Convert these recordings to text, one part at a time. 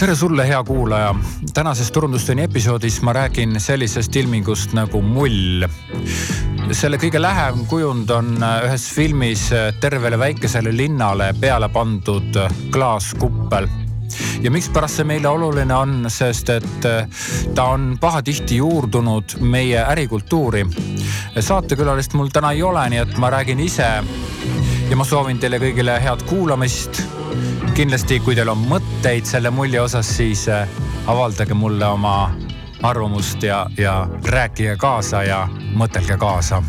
tere sulle, hea kuulaja. tänases Turundustunni episoodis ma räägin sellisest ilmingust nagu mull. selle kõige lähem kujund on ühes filmis tervele väikesele linnale peale pandud klaaskuppel ja mikspärast see meile oluline on, sest et ta on pahatihti juurdunud meie ärikultuuri. saatekülalist mul täna ei ole, nii et ma räägin ise. ja ma soovin teile kõigile head kuulamist kindlasti, kui teil on mõtteid selle mulje osas, siis äh, avaldage mulle oma arvamust ja, ja rääkige kaasa ja mõtelge kaasa.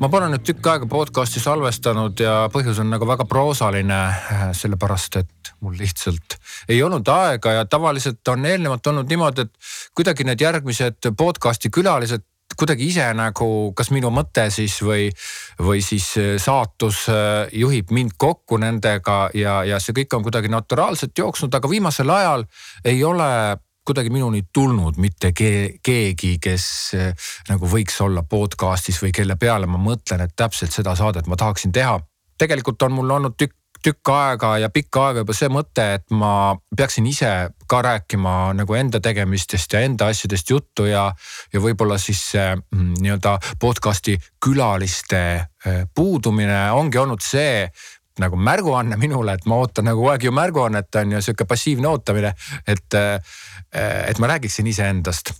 ma pole nüüd tükk aega podcast'i salvestanud ja põhjus on nagu väga proosaline, äh, sellepärast et mul lihtsalt ei olnud aega ja tavaliselt on eelnevalt olnud niimoodi, et kuidagi need järgmised podcast'i külalised kuidagi ise nagu, kas minu mõte siis või, või siis äh, saatus äh, juhib mind kokku nendega ja, ja see kõik on kuidagi naturaalselt jooksnud, aga viimasel ajal ei ole kuidagi minuni tulnud mitte keegi, kes äh, nagu võiks olla podcast'is või kelle peale ma mõtlen, et täpselt seda saadet ma tahaksin teha. tegelikult on mul olnud tükk tükk aega ja pikka aega juba see mõte, et ma peaksin ise ka rääkima nagu enda tegemistest ja enda asjadest juttu ja, ja võib-olla siis see mm, nii-öelda podcast'i külaliste äh, puudumine ongi olnud see nagu märguanne minule, et ma ootan nagu kogu aeg ju märguannet on ju sihuke passiivne ootamine, et, äh, et ma räägiksin iseendast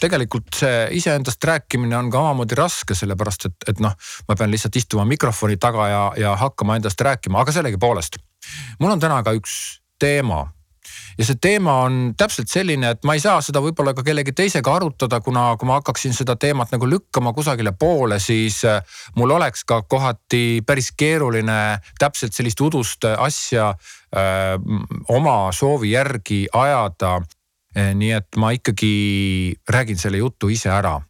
tegelikult see iseendast rääkimine on ka omamoodi raske, sellepärast et, et noh, ma pean lihtsalt istuma mikrofoni taga ja, ja hakkama endast rääkima, aga sellegipoolest. mul on täna ka üks teema ja see teema on täpselt selline, et ma ei saa seda võib-olla ka kellegi teisega arutada, kuna kui ma hakkaksin seda teemat nagu lükkama kusagile poole, siis äh, mul oleks ka kohati päris keeruline täpselt sellist udust asja öö, äh, oma soovi järgi ajada nii et ma ikkagi räägin selle jutu ise ära.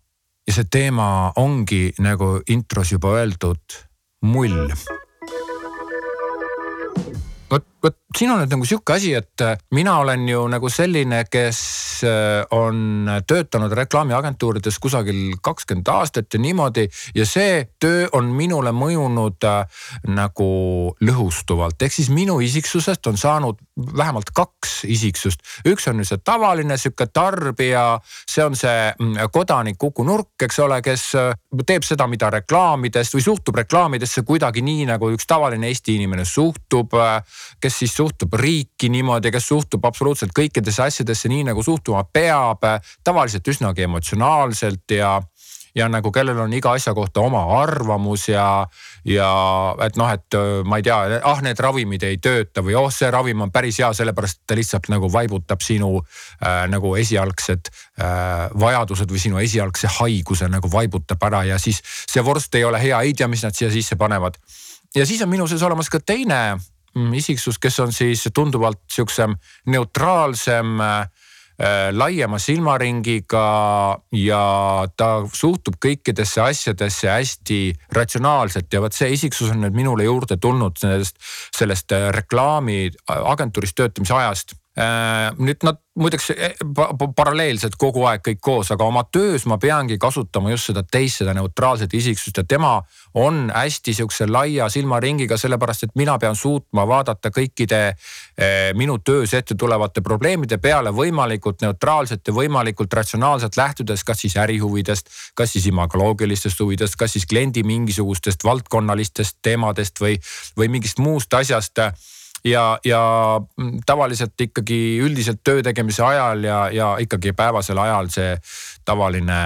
ja see teema ongi nagu intros juba öeldud, mull vot, vot siin on nüüd nagu sihuke asi, et äh, mina olen ju nagu selline, kes äh, on töötanud reklaamiagentuurides kusagil kakskümmend aastat ja niimoodi. ja see töö on minule mõjunud äh, nagu lõhustuvalt, ehk siis minu isiksusest on saanud vähemalt kaks isiksust. üks on nüüd see tavaline sihuke tarbija, see on see mm, kodanik Kuku Nurk, eks ole, kes teeb seda, mida reklaamides või suhtub reklaamidesse kuidagi nii, nagu üks tavaline Eesti inimene suhtub kes siis suhtub riiki niimoodi, kes suhtub absoluutselt kõikidesse asjadesse nii nagu suhtuma peab, tavaliselt üsnagi emotsionaalselt ja ja nagu kellel on iga asja kohta oma arvamus ja, ja et noh, et ma ei tea, ah need ravimid ei tööta või oh, see ravim on päris hea, sellepärast ta lihtsalt nagu vaibutab sinu äh, nagu esialgsed äh, vajadused või sinu esialgse haiguse nagu vaibutab ära ja siis see vorst ei ole hea, ei tea, mis nad siia sisse panevad. ja siis on minu sees olemas ka teine isiksus, kes on siis tunduvalt sihukesem neutraalsem äh, laiema silmaringiga ja ta suhtub kõikidesse asjadesse hästi ratsionaalselt. Ja vot see isiksus on nüüd minule juurde tulnud sellest, sellest äh, reklaamiagentuuris töötamise ajast nüüd nad muideks eh, paralleelselt kogu aeg kõik koos, aga oma töös ma peangi kasutama just seda teist, seda neutraalset isiksust ja tema on hästi sihukese laia silmaringiga, sellepärast et mina pean suutma vaadata kõikide eh, minu töös ette tulevate probleemide peale võimalikult neutraalselt ja võimalikult ratsionaalselt lähtudes, kas siis ärihuvidest, kas siis imagoloogilistest huvidest, kas siis kliendi mingisugustest valdkonnalistest teemadest või, või mingist muust asjast ja, ja tavaliselt ikkagi üldiselt töö tegemise ajal ja, ja ikkagi päevasel ajal see tavaline,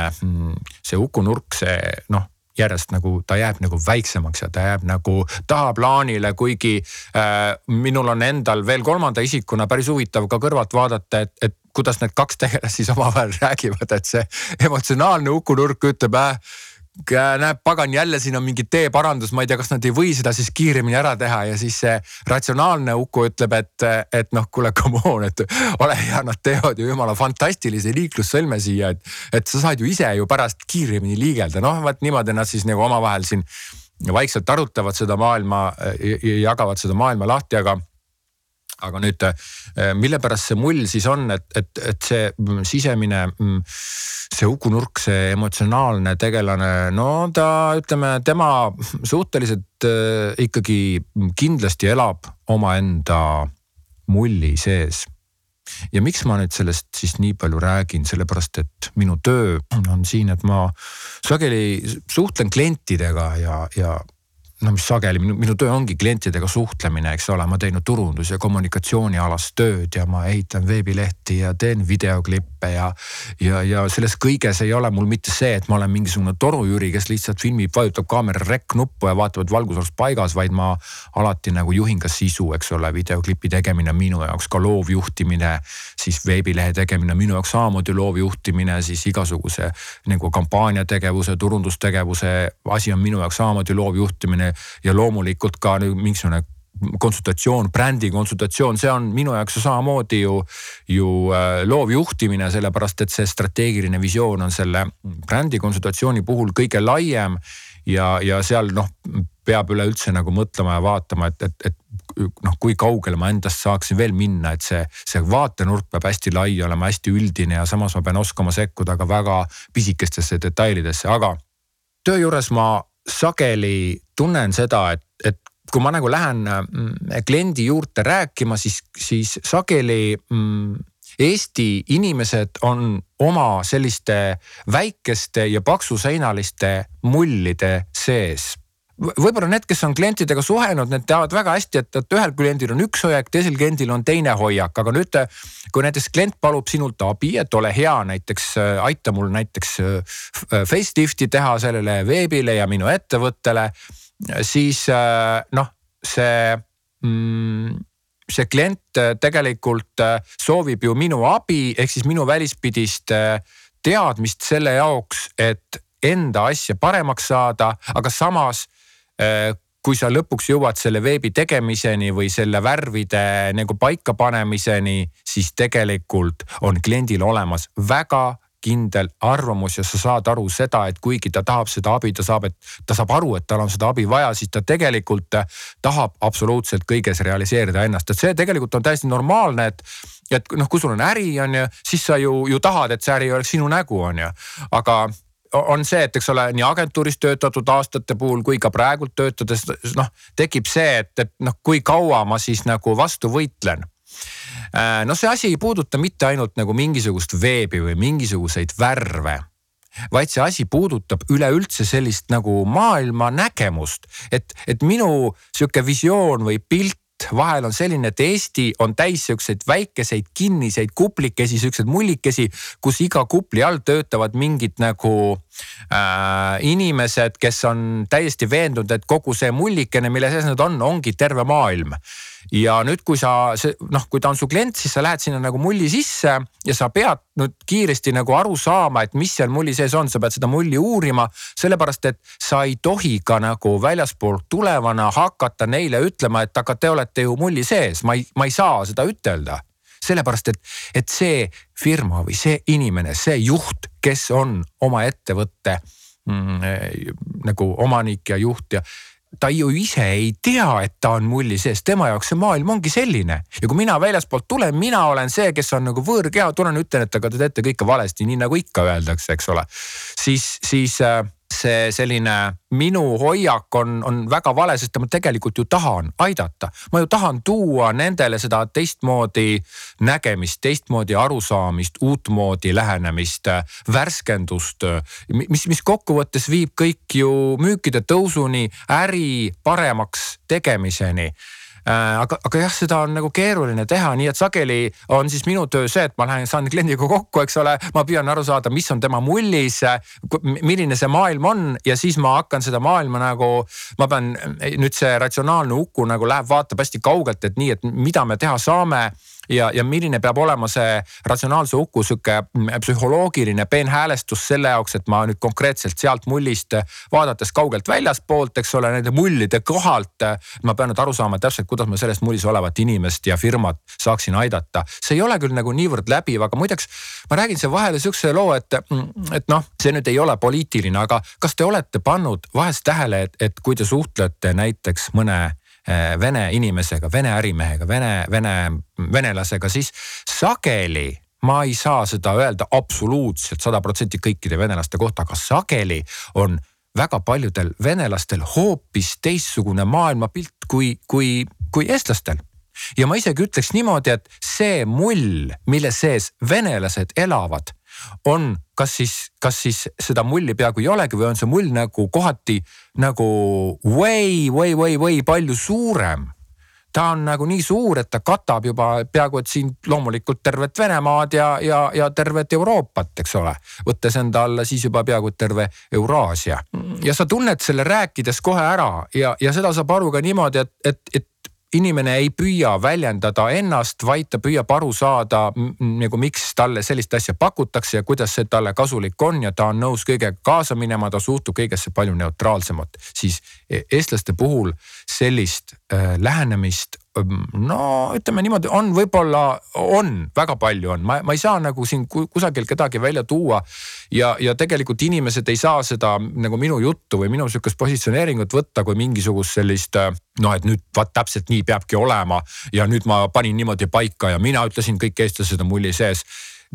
see ukunurk, see noh järjest nagu ta jääb nagu väiksemaks ja ta jääb nagu tahaplaanile, kuigi äh, minul on endal veel kolmanda isikuna päris huvitav ka kõrvalt vaadata, et, et kuidas need kaks tegelast siis omavahel räägivad, et see emotsionaalne ukunurk ütleb äh, näeb pagan jälle siin on mingi teeparandus, ma ei tea, kas nad ei või seda siis kiiremini ära teha ja siis see ratsionaalne Uku ütleb, et, et noh, kuule, come on, et ole hea, nad teevad ju jumala fantastilise liiklussõlme siia, et. et sa saad ju ise ju pärast kiiremini liigelda, noh vot niimoodi nad siis nagu omavahel siin vaikselt arutavad seda maailma, jagavad seda maailma lahti, aga aga nüüd, mille pärast see mull siis on, et, et, et see sisemine see Uku Nurk, see emotsionaalne tegelane, no ta ütleme, tema suhteliselt äh, ikkagi kindlasti elab omaenda mulli sees. Ja miks ma nüüd sellest siis nii palju räägin, sellepärast et minu töö on siin, et ma sageli suhtlen klientidega ja, ja no mis sageli, minu, minu töö ongi klientidega suhtlemine, eks ole, ma teinud turundus- ja kommunikatsioonialast tööd ja ma ehitan veebilehti ja teen videoklippe ja. ja, ja selles kõiges ei ole mul mitte see, et ma olen mingisugune torujüri, kes lihtsalt filmib, vajutab kaamera rekk-nuppu ja vaatab, et valgus oleks paigas, vaid ma alati nagu juhin ka sisu, eks ole, videoklipi tegemine minu jaoks ka loovjuhtimine. siis veebilehe tegemine minu jaoks samamoodi loovjuhtimine, siis igasuguse nagu kampaaniategevuse, turundustegevuse asi on minu jaoks samamoodi loovjuhtimine ja loomulikult ka mingisugune konsultatsioon, brändi konsultatsioon, see on minu jaoks ju samamoodi ju, ju äh, loovjuhtimine, sellepärast et see strateegiline visioon on selle brändi konsultatsiooni puhul kõige laiem. ja, ja seal noh, peab üleüldse nagu mõtlema ja vaatama, et, et, et noh, kui kaugele ma endast saaksin veel minna, et see, see vaatenurk peab hästi lai olema, hästi üldine ja samas ma pean oskama sekkuda ka väga pisikestesse detailidesse, aga töö juures ma sageli tunnen seda, et, et kui ma nagu lähen mm, kliendi juurde rääkima, siis, siis sageli mm, Eesti inimesed on oma selliste väikeste ja paksuseinaliste mullide sees võib-olla need, kes on klientidega suhelnud, need teavad väga hästi, et, et ühel kliendil on üks hoiak, teisel kliendil on teine hoiak, aga nüüd kui näiteks klient palub sinult abi, et ole hea, näiteks äh, aita mul näiteks äh, facelifti teha sellele veebile ja minu ettevõttele, siis äh, noh, see mm, see klient tegelikult soovib ju minu abi ehk siis minu välispidist teadmist selle jaoks, et enda asja paremaks saada, aga samas Äh, kui sa lõpuks jõuad selle veebi tegemiseni või selle värvide nagu paikapanemiseni, siis tegelikult on kliendil olemas väga kindel arvamus ja sa saad aru seda, et kuigi ta tahab seda abi, ta saab, et ta saab aru, et tal on seda abi vaja, siis ta tegelikult tahab absoluutselt kõiges realiseerida ennast, et see tegelikult on täiesti normaalne, et. et noh, kui sul on äri, on ju, siis sa ju, ju tahad, et see äri oleks sinu nägu, on ju, aga on see, et eks ole, nii agentuuris töötatud aastate puhul kui ka praegult töötades noh, tekib see, et, et noh, kui kaua ma siis nagu vastu võitlen. Äh, no see asi ei puuduta mitte ainult nagu mingisugust veebi või mingisuguseid värve vaid see asi puudutab üleüldse sellist nagu maailma nägemust, et, et minu sihuke visioon või pilt vahel on selline, et Eesti on täis siukseid väikeseid kinniseid kuplikesi, siukseid mullikesi, kus iga kupli all töötavad mingid nagu äh, inimesed, kes on täiesti veendunud, et kogu see mullikene, mille sees nad on, ongi terve maailm ja nüüd, kui sa noh, kui ta on su klient, siis sa lähed sinna nagu mulli sisse ja sa pead nüüd kiiresti nagu aru saama, et mis seal mulli sees on, sa pead seda mulli uurima. sellepärast, et sa ei tohi ka nagu väljaspoolt tulevana hakata neile ütlema, et aga te olete ju mulli sees, ma ei, ma ei saa seda ütelda sellepärast et, et see firma või see inimene, see juht, kes on oma ettevõtte mm, nagu omanik ja juht ja ta ju ise ei tea, et ta on mulli sees, tema jaoks see maailm ongi selline. ja kui mina väljaspoolt tulen, mina olen see, kes on nagu võõrkeha, tulen ütlen, et aga te teete kõike valesti, nii nagu ikka öeldakse, eks ole. siis, siis äh, see selline minu hoiak on, on väga vale, sest ma tegelikult ju tahan aidata. ma ju tahan tuua nendele seda teistmoodi nägemist, teistmoodi arusaamist, uutmoodi lähenemist, värskendust. mis, mis kokkuvõttes viib kõik ju müükide tõusuni, äri paremaks tegemiseni aga, aga jah, seda on nagu keeruline teha, nii et sageli on siis minu töö see, et ma lähen, saan kliendiga kokku, eks ole, ma püüan aru saada, mis on tema mullis, milline see maailm on ja siis ma hakkan seda maailma nagu, ma pean nüüd see ratsionaalne Uku nagu läheb, vaatab hästi kaugelt, et nii, et mida me teha saame ja, ja milline peab olema see ratsionaalse Uku sihuke psühholoogiline peenhäälestus selle jaoks, et ma nüüd konkreetselt sealt mullist vaadates kaugelt väljaspoolt, eks ole, nende mullide kohalt. ma pean nüüd aru saama täpselt, kuidas ma sellest mullis olevat inimest ja firmat saaksin aidata. see ei ole küll nagu niivõrd läbiv, aga muideks ma räägin siia vahele sihukese loo, et, et noh, see nüüd ei ole poliitiline, aga kas te olete pannud vahest tähele, et, et kui te suhtlete näiteks mõne Eh, vene inimesega, vene ärimehega, vene, vene, venelasega, siis sageli ma ei saa seda öelda absoluutselt sada protsenti kõikide venelaste kohta, aga sageli on väga paljudel venelastel hoopis teistsugune maailmapilt kui, kui, kui eestlastel. Ja ma isegi ütleks niimoodi, et see mull, mille sees venelased elavad, on kas siis, kas siis seda mulli peaaegu ei olegi või on see mull nagu kohati nagu way, way, way, way palju suurem ta on nagu nii suur, et ta katab juba peaaegu et siin loomulikult tervet Venemaad ja, ja, ja tervet Euroopat, eks ole. võttes enda alla siis juba peaaegu terve Euraasia ja sa tunned selle rääkides kohe ära ja, ja seda saab aru ka niimoodi, et, et, et inimene ei püüa väljendada ennast, vaid ta püüab aru saada nagu miks talle sellist asja pakutakse ja kuidas see talle kasulik on ja ta on nõus kõigega kaasa minema, ta suhtub kõigesse palju neutraalsemalt. siis e-, eestlaste puhul sellist äh, lähenemist no ütleme niimoodi, on võib-olla, on, väga palju on, ma, ma ei saa nagu siin kusagil kedagi välja tuua. ja, ja tegelikult inimesed ei saa seda nagu minu juttu või minu sihukest positsioneeringut võtta kui mingisugust sellist noh, et nüüd vaat täpselt nii peabki olema ja nüüd ma panin niimoodi paika ja mina ütlesin, kõik eestlased on mulli sees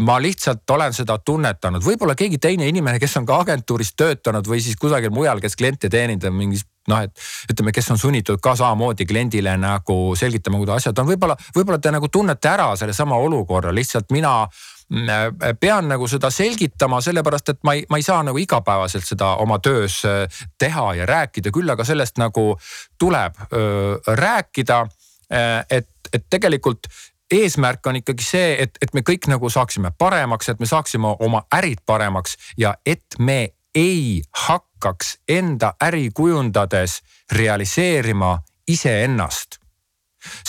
ma lihtsalt olen seda tunnetanud, võib-olla keegi teine inimene, kes on ka agentuuris töötanud või siis kusagil mujal, kes kliente teenindab mingis noh, et ütleme, kes on sunnitud ka samamoodi kliendile nagu selgitama, kuidas asjad on, võib-olla, võib-olla te nagu tunnete ära sellesama olukorra, lihtsalt mina mm, pean nagu seda selgitama, sellepärast et ma ei, ma ei saa nagu igapäevaselt seda oma töös äh, teha ja rääkida, küll aga sellest nagu tuleb öö, rääkida. Äh, et, et tegelikult eesmärk on ikkagi see, et, et me kõik nagu saaksime paremaks, et me saaksime oma ärid paremaks ja et me ei hakkaks enda äri kujundades realiseerima iseennast.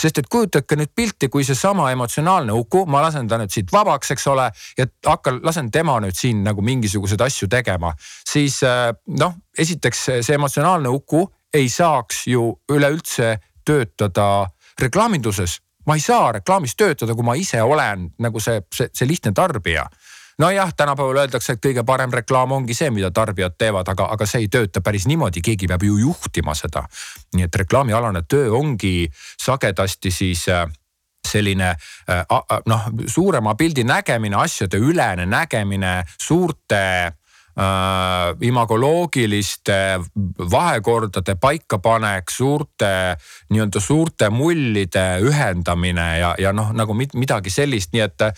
Sest et kujutage nüüd pilti, kui seesama emotsionaalne Uku, ma lasen ta nüüd siit vabaks, eks ole, ja hakkan, lasen tema nüüd siin nagu mingisuguseid asju tegema, siis äh, noh, esiteks see emotsionaalne Uku ei saaks ju üleüldse töötada reklaaminduses ma ei saa reklaamis töötada, kui ma ise olen nagu see, see, see lihtne tarbija nojah, tänapäeval öeldakse, et kõige parem reklaam ongi see, mida tarbijad teevad, aga, aga see ei tööta päris niimoodi, keegi peab ju juhtima seda. nii et reklaamialane töö ongi sagedasti siis äh, selline äh, noh, suurema pildi nägemine, asjade ülene nägemine, suurte äh, imagoloogiliste vahekordade paikapanek, suurte nii-öelda suurte mullide ühendamine ja, ja noh, nagu midagi sellist, nii et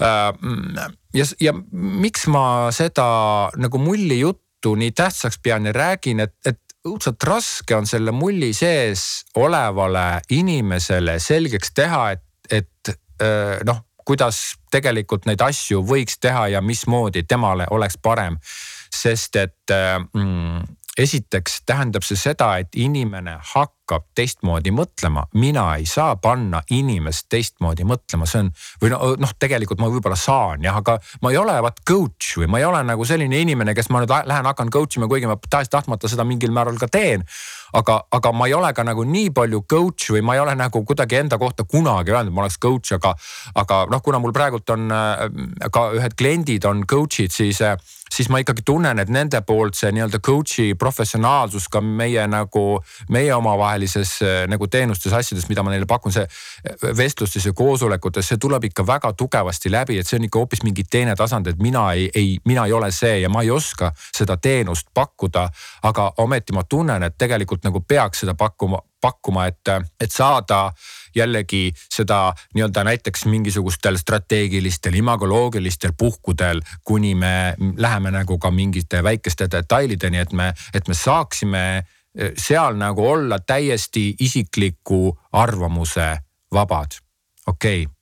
ja, ja miks ma seda nagu mulli juttu nii tähtsaks pean ja räägin, et, et õudselt raske on selle mulli sees olevale inimesele selgeks teha, et, et äh, noh kuidas tegelikult neid asju võiks teha ja mismoodi temale oleks parem. sest et mm, esiteks tähendab see seda, et inimene hakkab teistmoodi mõtlema, mina ei saa panna inimest teistmoodi mõtlema, see on või noh, noh, tegelikult ma võib-olla saan jah, aga ma ei ole vaat coach või ma ei ole nagu selline inimene, kes ma nüüd lähen hakkan coach ima, kuigi ma tahes-tahtmata seda mingil määral ka teen aga, aga ma ei ole ka nagu nii palju coach või ma ei ole nagu kuidagi enda kohta kunagi öelnud, et ma oleks coach, aga, aga noh, kuna mul praegult on äh, ka ühed kliendid on coach'id, siis äh, siis ma ikkagi tunnen, et nende poolt see nii-öelda coach'i professionaalsus ka meie nagu, meie omavahelises äh, nagu teenustes, asjades, mida ma neile pakun, see vestlustes ja koosolekutes, see tuleb ikka väga tugevasti läbi, et see on ikka hoopis mingi teine tasand, et mina ei, ei, mina ei ole see ja ma ei oska seda teenust pakkuda. aga ometi ma tunnen, et tegelikult tegelikult nagu peaks seda pakkuma, pakkuma, et, et saada jällegi seda nii-öelda näiteks mingisugustel strateegilistel, imagoloogilistel puhkudel, kuni me läheme nagu ka mingite väikeste detailideni, et me, et me saaksime eh, seal nagu olla täiesti isikliku arvamuse vabad. okei okay.,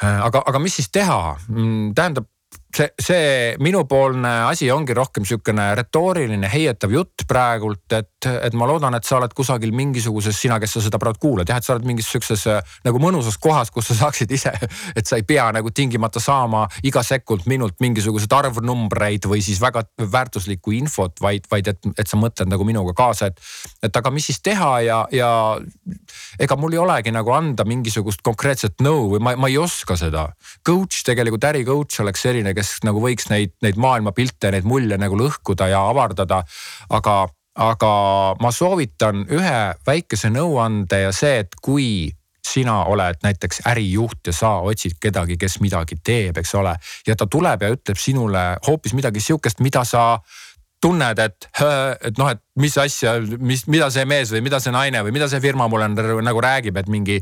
aga, aga mis siis teha, mm, tähendab see, see minupoolne asi ongi rohkem sihukene retooriline heietav jutt praegult, et, et ma loodan, et sa oled kusagil mingisuguses, sina, kes sa seda praegu kuulad, jah, et sa oled mingis sihukeses nagu mõnusas kohas, kus sa saaksid ise, et sa ei pea nagu tingimata saama iga sekund minult mingisuguseid arvnumbreid või siis väga väärtuslikku infot, vaid, vaid et, et sa mõtled nagu minuga kaasa, et, et aga mis siis teha ja, ja ega mul ei olegi nagu anda mingisugust konkreetset nõu või ma, ma ei oska seda. Coach tegelikult, äri coach oleks selline, kes nagu võiks neid, neid maailmapilte, neid mulje nagu lõhkuda ja avardada. aga, aga ma soovitan ühe väikese nõuande ja see, et kui sina oled näiteks ärijuht ja sa otsid kedagi, kes midagi teeb, eks ole. ja ta tuleb ja ütleb sinule hoopis midagi sihukest, mida sa tunned, et, et noh, et mis asja, mis, mida see mees või mida see naine või mida see firma mulle nagu räägib, et mingi.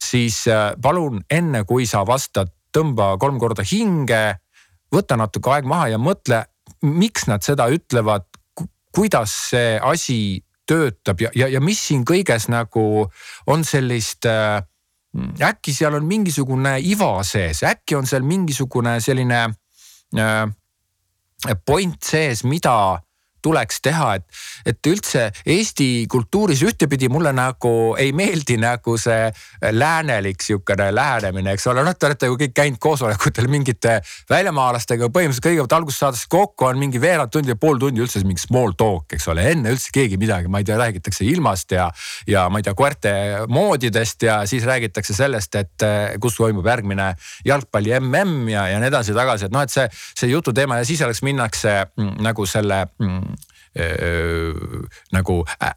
siis äh, palun enne, kui sa vastad, tõmba kolm korda hinge. võta natuke aeg maha ja mõtle, miks nad seda ütlevad, kuidas see asi töötab ja, ja, ja mis siin kõiges nagu on sellist äh, äkki seal on mingisugune iva sees, äkki on seal mingisugune selline äh, point sees, mida tuleks teha, et, et üldse Eesti kultuuris ühtepidi mulle nagu ei meeldi nagu see läänelik sihukene lähenemine, eks ole, noh, te olete ju kõik käinud koosolekutel mingite väljamaalastega, põhimõtteliselt kõigepealt alguses saadakse kokku, on mingi veerand tundi ja pool tundi üldse mingi small talk, eks ole, enne üldse keegi midagi, ma ei tea, räägitakse ilmast ja. ja ma ei tea, koerte moodidest ja siis räägitakse sellest, et kus toimub järgmine jalgpalli mm ja, ja nii edasi-tagasi, et noh, et see, see jututeema ja siis alles minnakse mm, nagu selle mm, nagu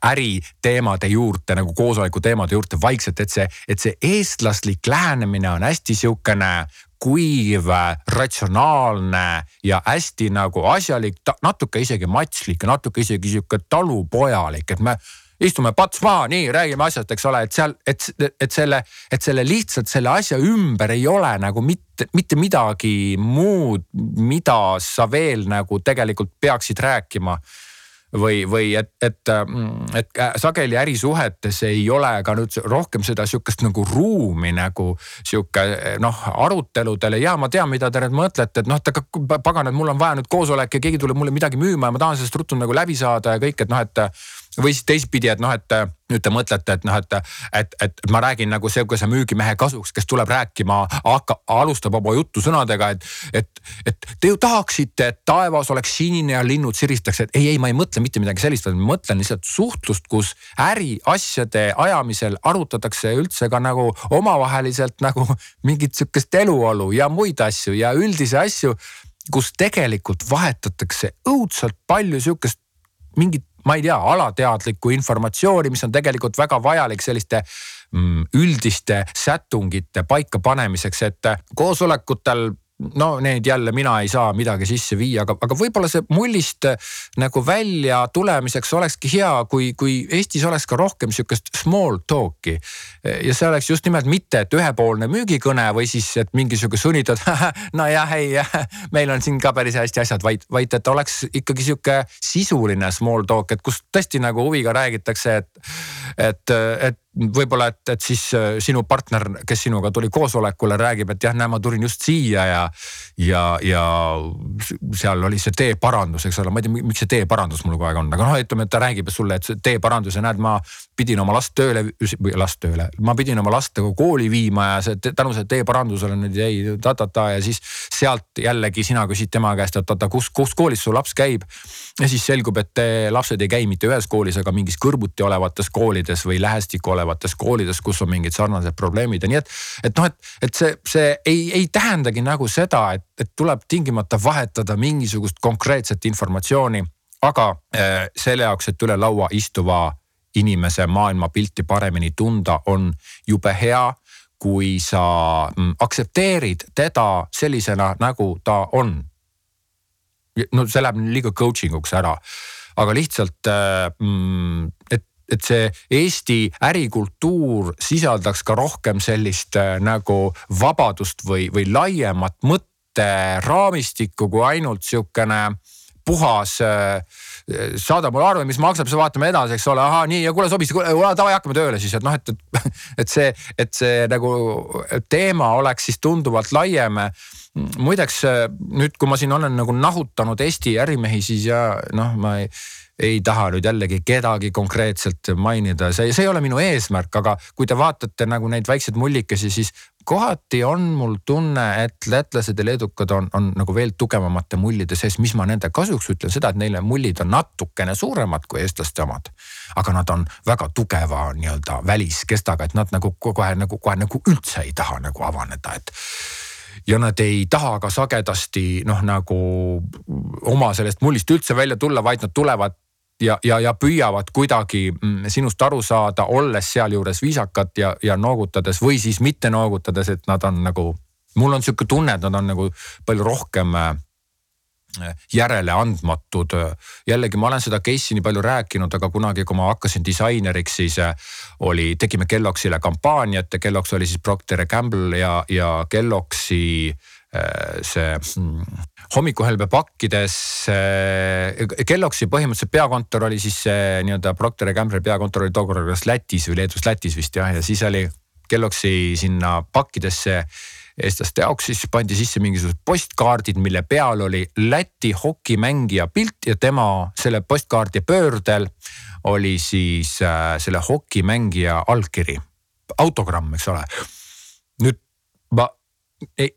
äriteemade juurde nagu koosoleku teemade juurde vaikselt, et see, et see eestlaslik lähenemine on hästi sihukene kuiv, ratsionaalne ja hästi nagu asjalik, natuke isegi matslik ja natuke isegi sihuke talupojalik, et me istume pats maha, nii räägime asjast, eks ole, et seal, et, et selle, et selle lihtsalt selle asja ümber ei ole nagu mitte, mitte midagi muud, mida sa veel nagu tegelikult peaksid rääkima või, või et, et, mm, et sageli ärisuhetes ei ole ka nüüd rohkem seda sihukest nagu ruumi nagu sihuke noh, aruteludele. Ja ma tean, mida te nüüd mõtlete, et noh, et aga pagan, et mul on vaja nüüd koosolek ja keegi tuleb mulle midagi müüma ja ma tahan sellest ruttu nagu läbi saada ja kõik, et noh, et või siis teistpidi, et noh, et nüüd te mõtlete, et noh, et, et, et ma räägin nagu sihukese müügimehe kasuks, kes tuleb rääkima, hakka, alustab oma juttu sõnadega, et, et, et te ju tahaksite, et taevas oleks sinine ja linnud siristaks, et ei, ei, ma ei mõtle mitte midagi sellist, vaid ma mõtlen lihtsalt suhtlust, kus äriasjade ajamisel arutatakse üldse ka nagu omavaheliselt nagu mingit sihukest eluolu ja muid asju ja üldisi asju kus tegelikult vahetatakse õudselt palju sihukest mingit ma ei tea, alateadlikku informatsiooni, mis on tegelikult väga vajalik selliste mm, üldiste sätungite paikapanemiseks, et koosolekutel no neid jälle mina ei saa midagi sisse viia, aga, aga võib-olla see mullist äh, nagu välja tulemiseks olekski hea, kui, kui Eestis oleks ka rohkem sihukest small talk'i. ja see oleks just nimelt mitte, et ühepoolne müügikõne või siis, et mingisugune sunnitud nojah, ei, meil on siin ka päris hästi asjad, vaid, vaid et oleks ikkagi sihuke sisuline small talk, et kus tõesti nagu huviga räägitakse, et, et, et võib-olla, et, et siis äh, sinu partner, kes sinuga tuli koosolekule, räägib, et jah, näe, ma tulin just siia ja. ja, ja seal oli see teeparandus, eks ole, ma ei tea, miks see teeparandus mul kogu aeg on, aga noh, ütleme, et ta räägib sulle, et see teeparandus ja näed, ma pidin oma last tööle, või last tööle, ma pidin oma last nagu kooli viima ja see tänu sellele teeparandusele nüüd jäi ta-ta-ta ja siis sealt jällegi sina küsid tema käest, et oota, kus, kus koolis su laps käib. Ja siis selgub, et lapsed ei käi mitte ühes koolis, aga mingis kõrvuti olevates koolides või lähestikku olevates koolides, kus on mingid sarnased probleemid ja nii, et. et noh, et, et see, see ei, ei tähendagi nagu seda, et, et tuleb tingimata vahetada mingisugust konkreetset informatsiooni. aga äh, selle jaoks, et üle laua istuva inimese maailmapilti paremini tunda, on jube hea kui sa mm, aktsepteerid teda sellisena, nagu ta on. No see läheb liiga coaching uks ära, aga lihtsalt, äh, mm, et et see Eesti ärikultuur sisaldaks ka rohkem sellist äh, nagu vabadust või, või laiemat mõtteraamistikku kui ainult sihukene puhas äh, saada mulle arve, mis maksab, siis vaatame edasi, eks ole, ahaa nii ja kuule sobis, davai hakkame tööle siis, et noh, et, et, et see, et see nagu teema oleks siis tunduvalt laiem. muideks nüüd, kui ma siin olen nagu nahutanud Eesti ärimehi, siis ja noh, ma ei ei taha nüüd jällegi kedagi konkreetselt mainida, see, see ei ole minu eesmärk, aga kui te vaatate nagu neid väikseid mullikesi, siis kohati on mul tunne, et lätlased ja leedukad on, on nagu veel tugevamate mullide sees, mis ma nende kasuks ütlen? Seda, et neile mullid on natukene suuremad kui eestlaste omad. aga nad on väga tugeva nii-öelda väliskestaga, et nad nagu kohe nagu kohe nagu üldse ei taha nagu avaneda, et ja nad ei taha ka sagedasti noh, nagu oma sellest mullist üldse välja tulla, vaid nad tulevad ja, ja, ja püüavad kuidagi mm, sinust aru saada, olles sealjuures viisakad ja, ja noogutades või siis mitte noogutades, et nad on nagu. mul on sihuke tunne, et nad on nagu palju rohkem äh, järeleandmatud. jällegi, ma olen seda case'i nii palju rääkinud, aga kunagi, kui ma hakkasin disaineriks, siis äh, oli, tegime Kellogg'sile kampaaniat ja Kellogg's oli siis Procter Gamble ja, ja Kellogg'si äh, see hmm, hommikuhelbe pakkides. Kellogg'si põhimõtteliselt peakontor oli siis nii-öelda Procter ja Gamble peakontor oli tookord kas Lätis või Leedus, Lätis vist jah, ja siis oli Kellogg'si sinna pakkidesse eestlaste jaoks, siis pandi sisse mingisugused postkaardid, mille peal oli Läti hokimängija pilt ja tema selle postkaardi pöördel oli siis äh, selle hokimängija allkiri, autogramm, eks ole. nüüd ma ei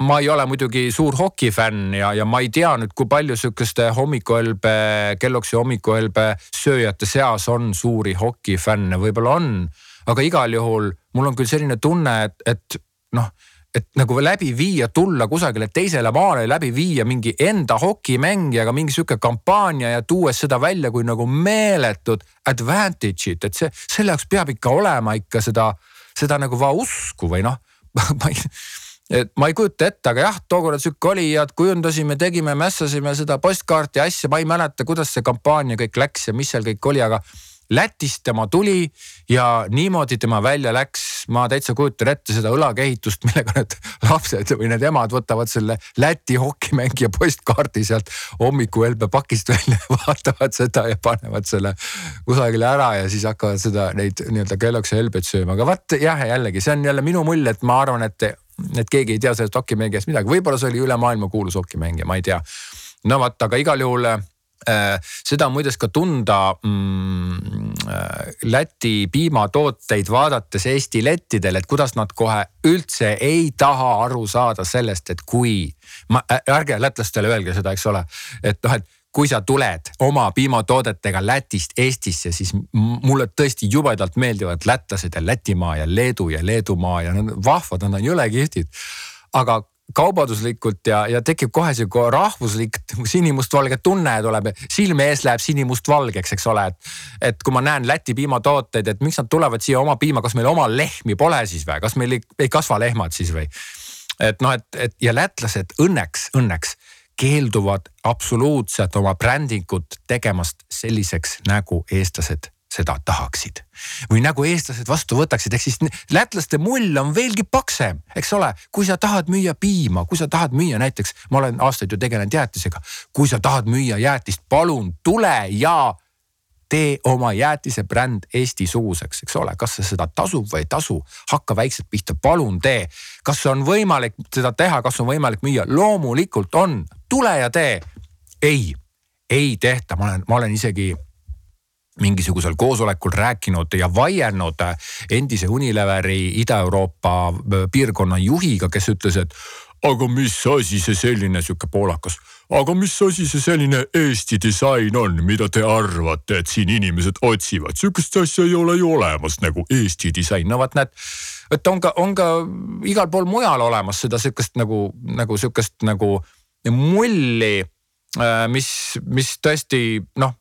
ma ei ole muidugi suur hokifänn ja, ja ma ei tea nüüd, kui palju sihukeste hommikuhelbe, Kelloggsi hommikuhelbe sööjate seas on suuri hokifänne, võib-olla on. aga igal juhul mul on küll selline tunne, et, et noh et nagu läbi viia, tulla kusagile teisele maale, läbi viia mingi enda hokimängijaga mingi sihuke kampaania ja tuues seda välja kui nagu meeletut advantage'it, et see, selle jaoks peab ikka olema ikka seda, seda nagu va usku või noh ma ei et ma ei kujuta ette, aga jah, tookord sihuke oli ja kujundasime, tegime, mässasime seda postkaarti asja, ma ei mäleta, kuidas see kampaania kõik läks ja mis seal kõik oli, aga Lätist tema tuli ja niimoodi tema välja läks. ma täitsa kujutan ette seda õlakehitust, millega need lapsed või need emad võtavad selle Läti hokimängija postkaardi sealt hommikuhelbe pakist välja, vaatavad seda ja panevad selle kusagile ära ja siis hakkavad seda, neid nii-öelda Kelloggsi helbeid sööma, aga vaat jah, jällegi see on jälle minu mull, et ma arvan, et, et keegi ei tea sellest hokimängijast midagi, võib-olla see oli üle maailma kuulus hokimängija, ma ei tea. no vot, aga igal juhul Äh, seda on muideks ka tunda mm, äh, Läti piimatooteid vaadates Eesti lettidel, et kuidas nad kohe üldse ei taha aru saada sellest, et kui. ma, ärge lätlastele öelge seda, eks ole, et noh, et kui sa tuled oma piimatoodetega Lätist Eestisse, siis mulle tõesti jubedalt meeldivad lätlased ja Lätimaa ja Leedu ja Leedumaa ja nad on vahvad, nad on jõle kihvtid. aga kaubanduslikult ja, ja tekib kohe sihuke rahvuslik sinimustvalge tunne tuleb, silme ees läheb sinimustvalgeks, eks ole, et. et kui ma näen Läti piimatooteid, et miks nad tulevad siia oma piima, kas meil omal lehmi pole siis või, kas meil ei, ei kasva lehmad siis või? et noh, et, et ja lätlased õnneks, õnneks keelduvad absoluutselt oma brändingut tegemast selliseks nagu eestlased seda tahaksid. või nagu eestlased vastu võtaksid, ehk siis lätlaste mull on veelgi paksem, eks ole. kui sa tahad müüa piima, kui sa tahad müüa näiteks, ma olen aastaid ju tegelenud jäätisega. kui sa tahad müüa jäätist, palun tule ja tee oma jäätise bränd Eesti-suguseks, eks ole, kas see seda tasub või ei tasu, hakka väikselt pihta, palun tee. kas on võimalik seda teha, kas on võimalik müüa, loomulikult on, tule ja tee. ei, ei tehta, ma olen, ma olen isegi mingisugusel koosolekul rääkinud ja vaielnud endise Unileveri Ida-Euroopa äh, piirkonna juhiga, kes ütles, et aga mis asi see selline sihuke poolakas, aga mis asi see selline Eesti disain on, mida te arvate, et siin inimesed otsivad, sihukest asja ei ole ju olemas nagu Eesti disain, no vot näed. et on ka, on ka igal pool mujal olemas seda sihukest nagu, nagu sihukest nagu mulli, äh, mis, mis tõesti noh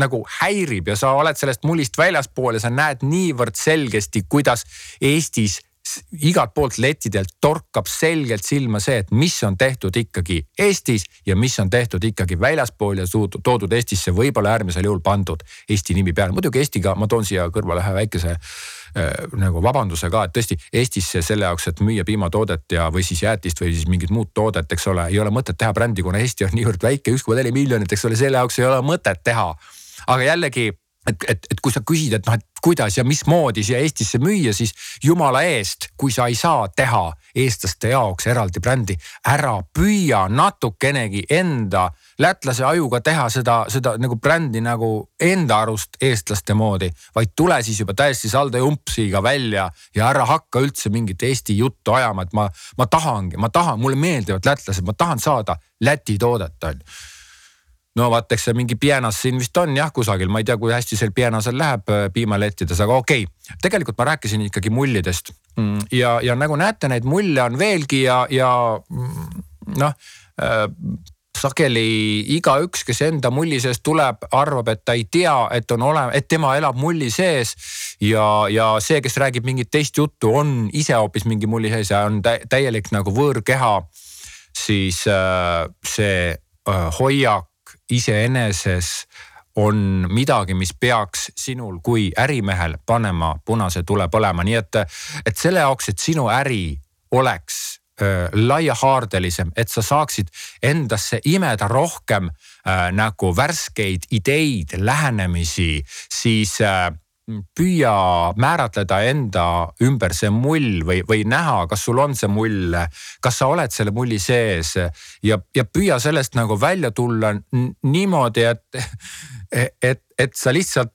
nagu häirib ja sa oled sellest mullist väljaspool ja sa näed niivõrd selgesti, kuidas Eestis igalt poolt lettidelt torkab selgelt silma see, et mis on tehtud ikkagi Eestis ja mis on tehtud ikkagi väljaspool ja toodud Eestisse, võib-olla äärmisel juhul pandud Eesti nimi peale. muidugi Eestiga, ma toon siia kõrvale ühe väikese äh, nagu vabanduse ka, et tõesti Eestisse selle jaoks, et müüa piimatoodet ja, või siis jäätist või siis mingit muud toodet, eks ole, ei ole mõtet teha brändi, kuna Eesti on niivõrd väike, üks koma neli miljonit, eks ole, selle jaoks ei ole mõtet teha aga jällegi, et, et, et kui sa küsid, et noh, et kuidas ja mismoodi siia Eestisse müüa, siis jumala eest, kui sa ei saa teha eestlaste jaoks eraldi brändi, ära püüa natukenegi enda lätlase ajuga teha seda, seda nagu brändi nagu enda arust eestlaste moodi. vaid tule siis juba täiesti saldo jumpsiga välja ja ära hakka üldse mingit Eesti juttu ajama, et ma, ma tahangi, ma tahan, mulle meeldivad lätlased, ma tahan saada Läti toodet on ju no vaat, eks see mingi pienas siin vist on jah kusagil, ma ei tea, kui hästi seal pienasel läheb äh, piimalettides, aga okei okay.. tegelikult ma rääkisin ikkagi mullidest mm, ja, ja nagu näete, neid mulle on veelgi ja, ja mm, noh äh, sageli igaüks, kes enda mulli sees tuleb, arvab, et ta ei tea, et on ole-, et tema elab mulli sees. ja, ja see, kes räägib mingit teist juttu, on ise hoopis mingi mulli sees ja on täielik nagu võõrkeha. siis äh, see äh, hoiak iseeneses on midagi, mis peaks sinul kui ärimehel panema punase tule põlema, nii et, et selle jaoks, et sinu äri oleks laiahaardelisem, et sa saaksid endasse imeda rohkem äh, nagu värskeid ideid, lähenemisi, siis äh, püüa määratleda enda ümber see mull või, või näha, kas sul on see mull, kas sa oled selle mulli sees ja, ja püüa sellest nagu välja tulla niimoodi, et, et, et sa lihtsalt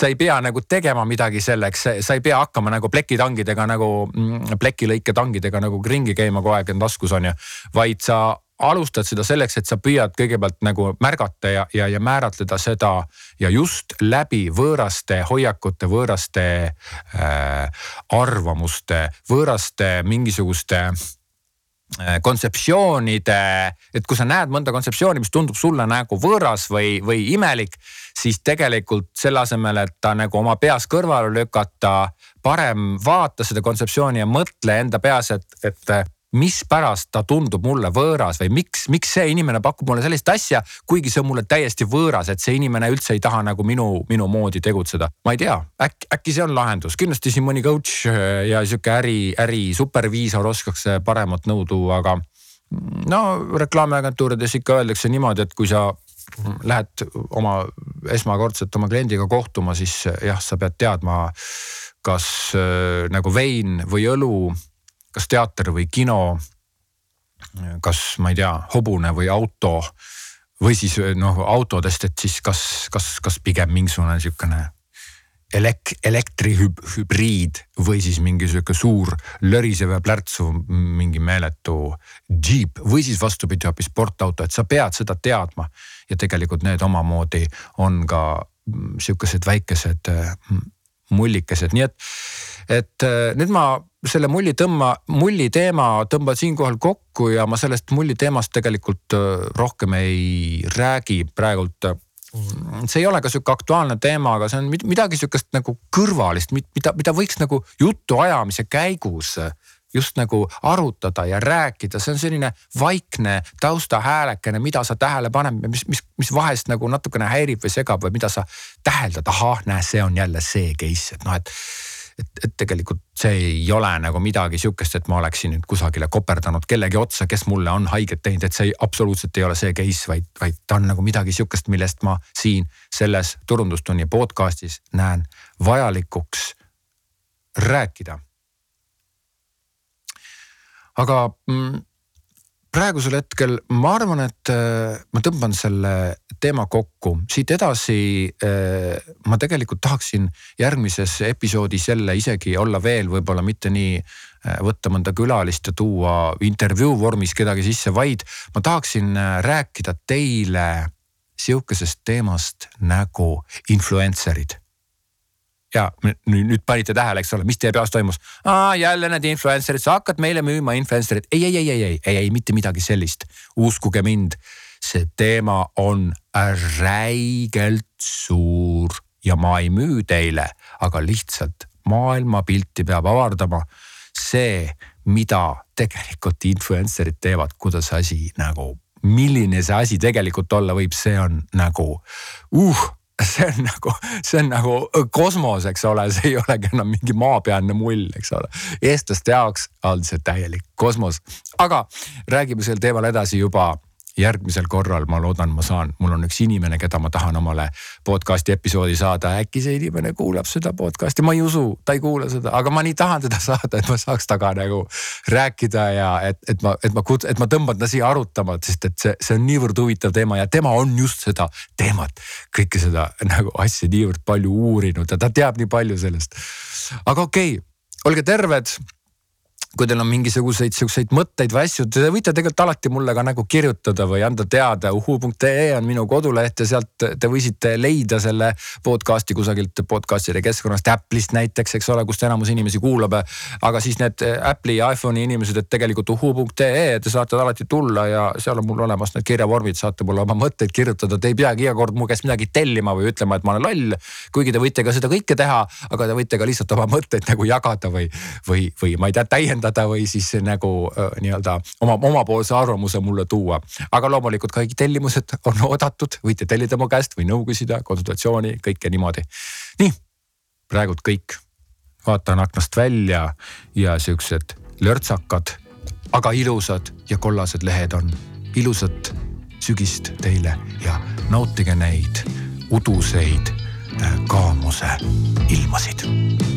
sa ei pea nagu tegema midagi selleks, sa ei pea hakkama nagu plekitangidega nagu, mm, plekilõiketangidega nagu ringi käima kogu aeg enda taskus on ju. vaid sa alustad seda selleks, et sa püüad kõigepealt nagu märgata ja, ja, ja määratleda seda ja just läbi võõraste hoiakute, võõraste äh, arvamuste, võõraste mingisuguste äh, kontseptsioonide, et kui sa näed mõnda kontseptsiooni, mis tundub sulle nagu võõras või, või imelik, siis tegelikult selle asemel, et ta nagu oma peas kõrvale lükata, parem vaata seda kontseptsiooni ja mõtle enda peas, et, et mispärast ta tundub mulle võõras või miks, miks see inimene pakub mulle sellist asja, kuigi see on mulle täiesti võõras, et see inimene üldse ei taha nagu minu, minu moodi tegutseda. ma ei tea, äkki, äkki see on lahendus, kindlasti siin mõni coach äh, ja sihuke äri, äri superviisor oskaks paremat nõu tuua, aga no reklaamiagentuurides ikka öeldakse niimoodi, et kui sa lähed oma esmakordselt oma kliendiga kohtuma, siis jah, sa pead teadma, kas äh, nagu vein või õlu kas teater või kino, kas ma ei tea, hobune või auto või siis noh autodest, et siis kas, kas, kas pigem mingisugune sihukene elek-, elektrihübriid või siis mingi sihuke suur lörisev ja plärtsuv mingi meeletu džiip või siis vastupidi hoopis sportauto, et sa pead seda teadma. ja tegelikult need omamoodi on ka sihukesed väikesed mullikesed, nii et, et äh, nüüd ma selle mulli tõmba, mulli teema tõmban siinkohal kokku ja ma sellest mulli teemast tegelikult äh, rohkem ei räägi praegult. see ei ole ka sihuke aktuaalne teema, aga see on midagi sihukest nagu kõrvalist, mida, mida võiks nagu jutuajamise käigus just nagu arutada ja rääkida, see on selline vaikne taustahäälekene, mida sa tähele paned, mis, mis, mis vahest nagu natukene häirib või segab või mida sa täheldad, ahah, näe, see on jälle see case, et noh, et et, et tegelikult see ei ole nagu midagi sihukest, et ma oleksin nüüd kusagile koperdanud kellegi otsa, kes mulle on haiget teinud, et see ei, absoluutselt ei ole see case, vaid, vaid ta on nagu midagi sihukest, millest ma siin selles turundustunni podcast'is näen vajalikuks rääkida. aga mm, praegusel hetkel ma arvan, et äh, ma tõmban selle teema kokku, siit edasi äh, ma tegelikult tahaksin järgmises episoodis jälle isegi olla veel võib-olla mitte nii äh, võtta mõnda külalist ja tuua intervjuu vormis kedagi sisse, vaid ma tahaksin rääkida teile sihukesest teemast nagu influencer'id ja nüüd panite tähele, eks ole, mis teie peas toimus? jälle need influencer'id, sa hakkad meile müüma influencer'id. ei, ei, ei, ei, ei, ei, ei, mitte midagi sellist. uskuge mind, see teema on räigelt suur ja ma ei müü teile, aga lihtsalt maailmapilti peab avardama. see, mida tegelikult influencer'id teevad, kuidas asi nagu milline see asi tegelikult olla võib, see on nagu uh see on nagu, see on nagu kosmos, eks ole, see ei olegi enam mingi maapealne mull, eks ole. eestlaste jaoks on see täielik kosmos, aga räägime sel teemal edasi juba järgmisel korral ma loodan, ma saan, mul on üks inimene, keda ma tahan omale podcast'i episoodi saada, äkki see inimene kuulab seda podcast'i, ma ei usu, ta ei kuula seda, aga ma nii tahan teda saada, et ma saaks temaga nagu rääkida ja et, et ma, et ma kuts-, et ma tõmban ta siia arutama, sest et see, see on niivõrd huvitav teema ja tema on just seda teemat, kõike seda nagu asja niivõrd palju uurinud ja ta teab nii palju sellest. aga okei okay,, olge terved kui teil on mingisuguseid siukseid mõtteid või asju, te võite tegelikult alati mulle ka nagu kirjutada või anda teada. uhuu.ee on minu koduleht ja sealt te võisite leida selle podcast'i kusagilt podcast'ide keskkonnast, Apple'ist näiteks, eks ole, kust enamus inimesi kuulab. aga siis need Apple'i ja iPhone'i inimesed, et tegelikult uhuu.ee, te saate alati tulla ja seal on mul olemas need kirjavormid, saate mulle oma mõtteid kirjutada, te ei peagi iga kord mu käest midagi tellima või ütlema, et ma olen loll. kuigi te võite ka seda kõike teha, aga te võite ka lihtsalt oma mõtteid nagu jagada või, või, või ma ei tea, täiendada täiendada või siis nagu nii-öelda oma, omapoolse arvamuse mulle tuua. aga loomulikult kõik tellimused on oodatud, võite tellida mu käest või nõu küsida, konsultatsiooni, kõike niimoodi. nii, praegult kõik. vaatan aknast välja ja siuksed lörtsakad, aga ilusad ja kollased lehed on. ilusat sügist teile ja nautige neid uduseid kaamuse ilmasid